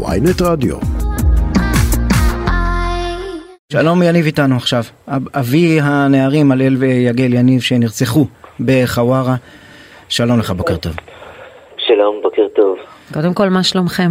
ויינט רדיו. שלום יניב איתנו עכשיו, אבי הנערים הלל ויגל יניב שנרצחו בחווארה, שלום לך, בוקר טוב. שלום, בוקר טוב. קודם כל, מה שלומכם?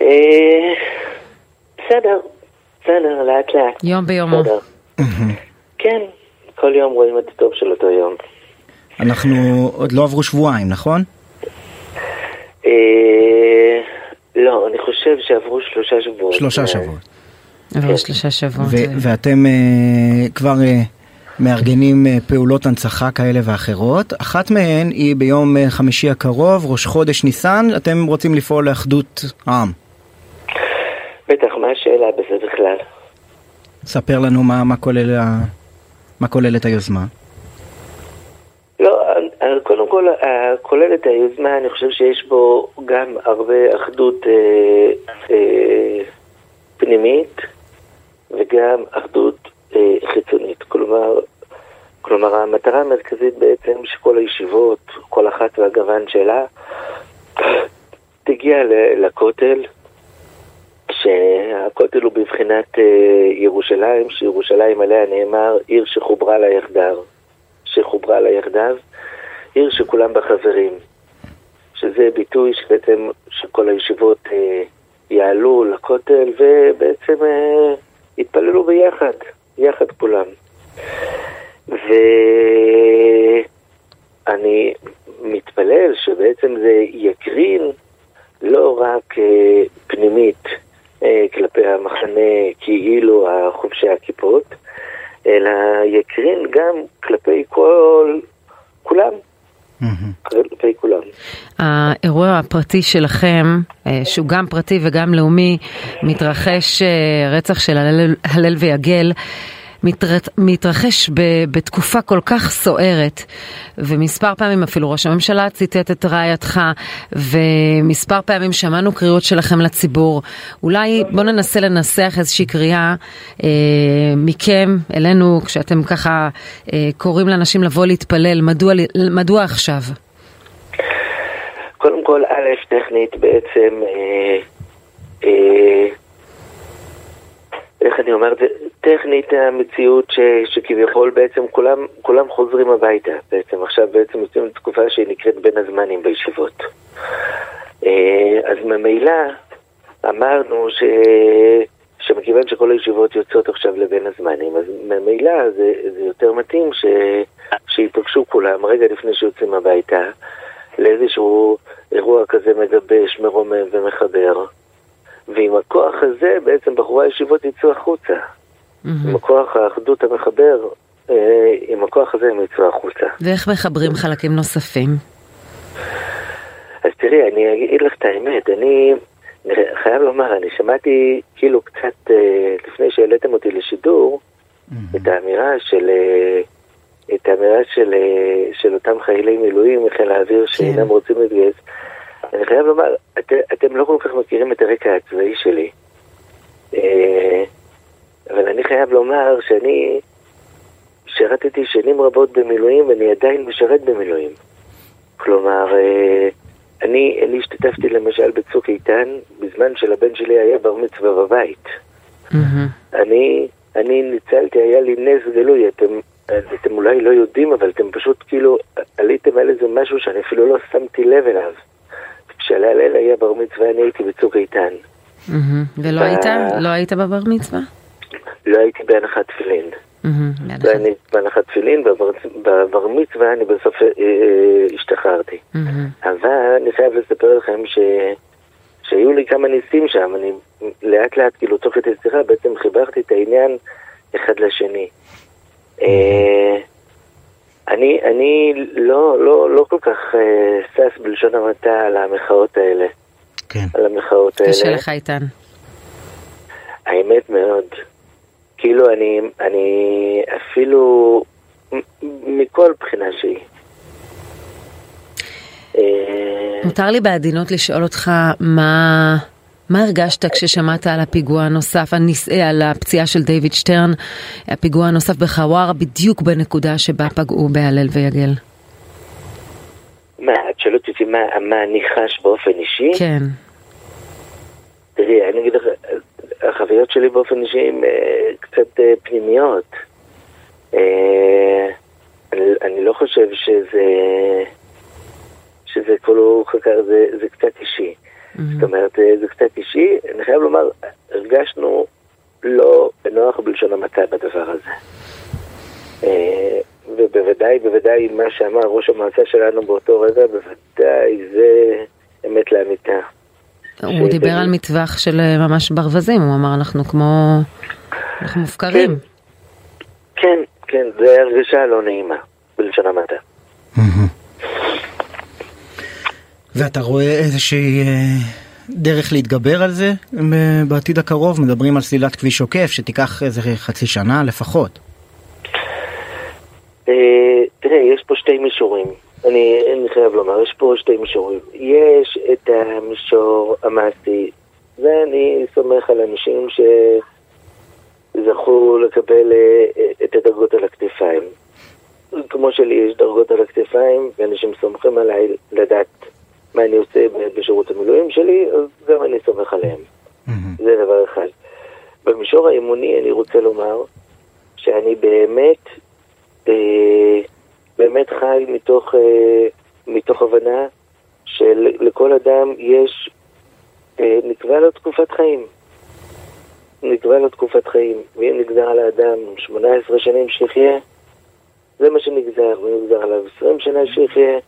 אה, בסדר, בסדר, לאט לאט. יום ביומו. כן, כל יום רואים את הטוב של אותו יום. אנחנו עוד לא עברו שבועיים, נכון? אה, לא, אני חושב שעברו שלושה שבועות. שלושה אה, שבועות. עברו שלושה שבועות. ואתם אה, כבר מארגנים פעולות הנצחה כאלה ואחרות. אחת מהן היא ביום חמישי הקרוב, ראש חודש ניסן, אתם רוצים לפעול לאחדות העם. בטח, מה השאלה בזה בכלל? ספר לנו מה, מה, כולל, מה כוללת היוזמה. אה, קודם כל, אה, כולל את היוזמה, אני חושב שיש בו גם הרבה אחדות אה, אה, פנימית וגם אחדות אה, חיצונית. כלומר, כלומר, המטרה המרכזית בעצם שכל הישיבות, כל אחת והגוון שלה, תגיע לכותל, שהכותל הוא בבחינת אה, ירושלים, שירושלים עליה נאמר עיר שחוברה לה יחדיו. שחוברה לה יחדיו, עיר שכולם בה חברים, שזה ביטוי שבעצם שכל הישיבות אה, יעלו לכותל ובעצם אה, יתפללו ביחד, יחד כולם. ואני מתפלל שבעצם זה יקרין לא רק אה, פנימית אה, כלפי המחנה כאילו החובשי הכיפות, אלא יקרין גם כלפי כל, כולם, האירוע הפרטי שלכם, אה, שהוא גם פרטי וגם לאומי, מתרחש, אה, רצח של הלל ויגל, מתר- מתרחש ב, בתקופה כל כך סוערת, ומספר פעמים אפילו ראש הממשלה ציטט את רעייתך, ומספר פעמים שמענו קריאות שלכם לציבור. אולי בואו ננסה לנסח איזושהי קריאה אה, מכם אלינו, כשאתם ככה אה, קוראים לאנשים לבוא להתפלל, מדוע, מדוע עכשיו? קודם כל, א', טכנית בעצם, אה, אה, איך אני אומר? טכנית המציאות ש, שכביכול בעצם כולם, כולם חוזרים הביתה בעצם. עכשיו בעצם יוצאים לתקופה שהיא נקראת בין הזמנים בישיבות. אה, אז ממילא אמרנו ש... שמכיוון שכל הישיבות יוצאות עכשיו לבין הזמנים, אז ממילא זה, זה יותר מתאים ש... שיפגשו כולם רגע לפני שיוצאים הביתה לאיזשהו אירוע כזה מגבש, מרומם ומחבר. ועם הכוח הזה בעצם בחורי הישיבות יצאו החוצה. עם הכוח האחדות המחבר, אה, עם הכוח הזה הם יצאו החוצה. ואיך מחברים חלקים נוספים? אז תראי, אני אגיד לך את האמת, אני חייב לומר, אני שמעתי כאילו קצת אה, לפני שהעליתם אותי לשידור, את האמירה של... אה, את האמירה של, אה, של אותם חיילי מילואים מחיל האוויר שאינם רוצים להתגייס. אני חייב לומר, את, אתם לא כל כך מכירים את הרקע הצבאי שלי. אה, אבל אני חייב לומר שאני שירתתי שנים רבות במילואים ואני עדיין משרת במילואים. כלומר, אה, אני, אני השתתפתי למשל בצוק איתן בזמן שלבן שלי היה בר מצווה בבית. אני, אני ניצלתי, היה לי נס גלוי, אתם, אתם אולי לא יודעים, אבל אתם פשוט כאילו עליתם על איזה משהו שאני אפילו לא שמתי לב אליו. כשהלל היה בר מצווה אני הייתי בצוק איתן. ולא היית? לא היית בבר מצווה? לא הייתי בהנחת תפילין. לא הייתי בהנחת תפילין, בבר, בבר מצווה אני בסוף אה, אה, השתחררתי. אבל אני חייב לספר לכם ש... שהיו לי כמה ניסים שם, אני לאט לאט, כאילו תוך כדי שיחה, בעצם חיברתי את העניין אחד לשני. אה, אני, אני לא, לא, לא כל כך אה, שש בלשון המעטה על המחאות האלה. כן. על המחאות האלה. קשה לך איתן. האמת מאוד. כאילו אני, אני אפילו מכל בחינה שהיא. אה, מותר לי בעדינות לשאול אותך מה, מה הרגשת כששמעת על הפיגוע הנוסף, הניס, אה, על הפציעה של דיוויד שטרן, הפיגוע הנוסף בחווארה, בדיוק בנקודה שבה פגעו בהלל ויגל? מה, את שואלת אותי מה, מה אני חש באופן אישי? כן. תראי, אני אגיד לך, החוויות שלי באופן אישי הן אה, קצת אה, פנימיות. אני, אני לא חושב שזה, שזה כולו חקר, זה, זה קצת אישי. Mm-hmm. זאת אומרת, אה, זה קצת אישי. אני חייב לומר, הרגשנו לא בנוח בלשון המעטה בדבר הזה. אה, ובוודאי, בוודאי מה שאמר ראש המועצה שלנו באותו רגע, בוודאי זה אמת לאמיתה. הוא דיבר על מטווח של אה, ממש ברווזים, הוא אמר אנחנו כמו... אנחנו מופקרים. כן, כן, זו הרגשה לא נעימה, בלשון המעטה. ואתה רואה איזושהי אה, דרך להתגבר על זה אה, בעתיד הקרוב? מדברים על סלילת כביש עוקף שתיקח איזה חצי שנה לפחות. אה, תראה, יש פה שתי מישורים. אני, חייב לומר, יש פה שתי מישורים. יש את המישור המעשי, ואני סומך על אנשים שזכו לקבל את הדרגות על הכתפיים. כמו שלי יש דרגות על הכתפיים, ואנשים סומכים עליי לדעת מה אני עושה בשירות המילואים שלי, אז גם אני סומך עליהם. זה דבר אחד. במישור האימוני אני רוצה לומר שאני באמת, אה, באמת חי מתוך, אה, מתוך הבנה שלכל אדם יש, אה, נקבע לו תקופת חיים. נקבע לו תקופת חיים, ואם נגזר על האדם 18 שנים שיחיה, זה מה שנגזר, ואם נגזר עליו 20 שנה שיחיה,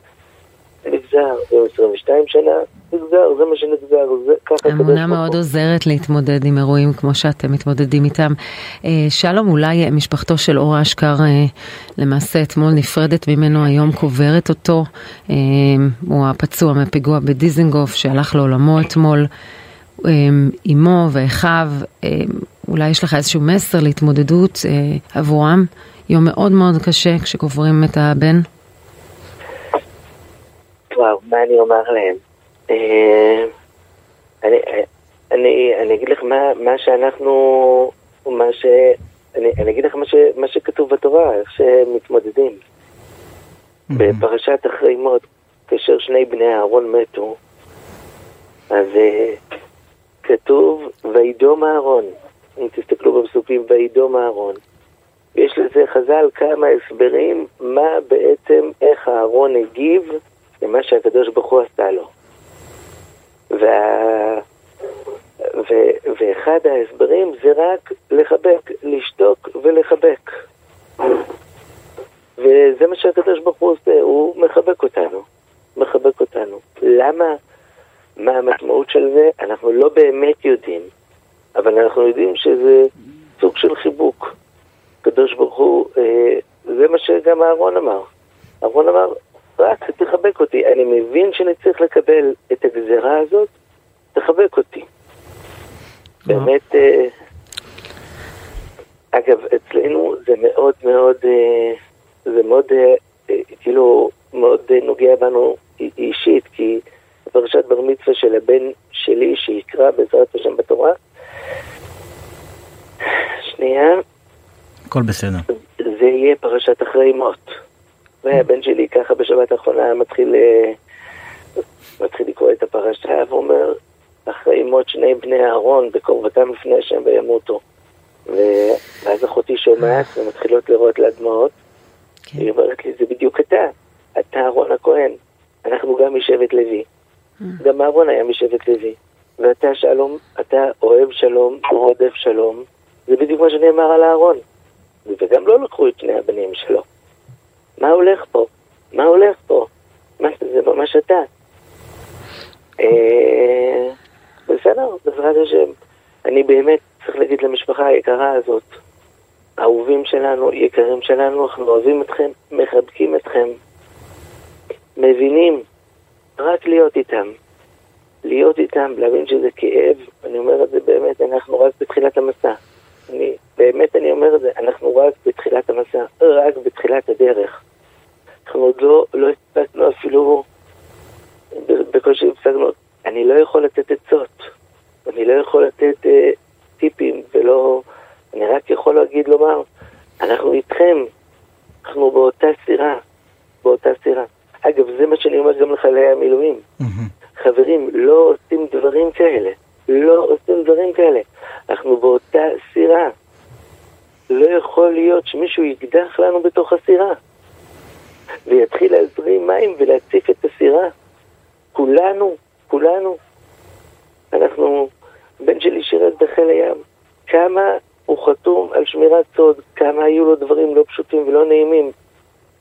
נגזר, ואם 22 שנה, נגזר, זה מה שנגזר, זה ככה אמונה מאוד עוזרת להתמודד עם אירועים כמו שאתם מתמודדים איתם. אה, שלום, אולי משפחתו של אור אשכר אה, למעשה אתמול נפרדת ממנו, היום קוברת אותו. אה, הוא הפצוע מפיגוע בדיזנגוף שהלך לעולמו אתמול. אמו ואחיו, אולי יש לך איזשהו מסר להתמודדות עבורם? יום מאוד מאוד קשה כשקוברים את הבן. וואו, מה אני אומר להם? אה, אני, אני, אני אגיד לך מה, מה שאנחנו, מה ש... אני, אני אגיד לך מה, ש, מה שכתוב בתורה, איך שמתמודדים. בפרשת אחרי מות, כאשר שני בני אהרון מתו, אז uh, כתוב וידום אהרון, אם תסתכלו בפסוקים וידום אהרון. יש לזה חז"ל כמה הסברים מה בעצם, איך אהרון הגיב למה שהקדוש ברוך הוא עשה לו. וה... ו... ואחד ההסברים זה רק לחבק, לשתוק ולחבק. וזה מה שהקדוש ברוך הוא עושה, הוא מחבק אותנו, מחבק אותנו. למה? מה המשמעות של זה? אנחנו לא באמת יודעים, אבל אנחנו יודעים שזה סוג של חיבוק. הקדוש ברוך הוא, אה, זה מה שגם אהרון אמר. אהרון אמר, רק תחבק אותי. אני מבין שאני צריך לקבל את הגזרה הזאת, תחבק אותי. באמת, אה, אגב, אצלנו זה מאוד מאוד, אה, זה מאוד, אה, כאילו, מאוד נוגע בנו אישית, כי פרשת בר מצווה של הבן שלי, שיקרא בעזרת השם בתורה, שנייה. הכל בסדר. זה יהיה פרשת אחרי מות. והבן שלי ככה בשבת האחרונה מתחיל, מתחיל לקרוא את הפרשה ואומר, אחרי מות שני בני אהרון בקרבתם לפני השם וימותו. ואז אחותי שומעת ומתחילות לראות לה דמעות. כן. היא אומרת לי, זה בדיוק אתה, אתה אהרון הכהן. אנחנו גם משבט לוי. גם אהרון היה משבט לוי. ואתה שלום, אתה אוהב שלום, רודף שלום. זה בדיוק מה שנאמר על אהרון. וגם לא לקחו את שני הבנים שלו. מה הולך פה? מה הולך פה? מה, זה ממש אתה. אה, בסדר, בעזרת השם. אני באמת צריך להגיד למשפחה היקרה הזאת, אהובים שלנו, יקרים שלנו, אנחנו אוהבים אתכם, מחבקים אתכם, מבינים, רק להיות איתם. להיות איתם, להבין שזה כאב, אני אומר את זה באמת, אנחנו רק בתחילת המסע. אני, באמת אני אומר את זה, אנחנו רק בתחילת המסע, רק בתחילת הדרך. אנחנו עוד לא, לא הספקנו אפילו, בקושי הפסקנו, אני לא יכול לתת עצות, אני לא יכול לתת אה, טיפים, ולא, אני רק יכול להגיד, לומר, אנחנו איתכם, אנחנו באותה סירה, באותה סירה. אגב, זה מה שאני אומר גם לחיילי המילואים. חברים, לא עושים דברים כאלה. לא עושים דברים כאלה. אנחנו באותה סירה. לא יכול להיות שמישהו יקדח לנו בתוך הסירה ויתחיל להזרים מים ולהציף את הסירה. כולנו, כולנו. אנחנו, בן שלי שירת בחיל הים. כמה הוא חתום על שמירת סוד, כמה היו לו דברים לא פשוטים ולא נעימים.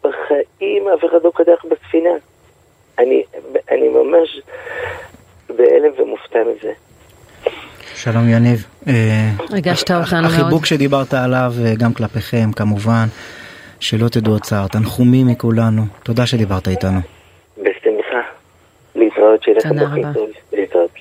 בחיים אף אחד לא קדח בספינה. אני, אני ממש בהלם ומופתע מזה. שלום יניב. אה, ריגשת אותנו מאוד. החיבוק שדיברת עליו אה, גם כלפיכם כמובן, שלא תדעו עוד צער, תנחומים מכולנו, תודה שדיברת איתנו. בשמחה, להתראות שיהיה בוקר טוב, להתראות.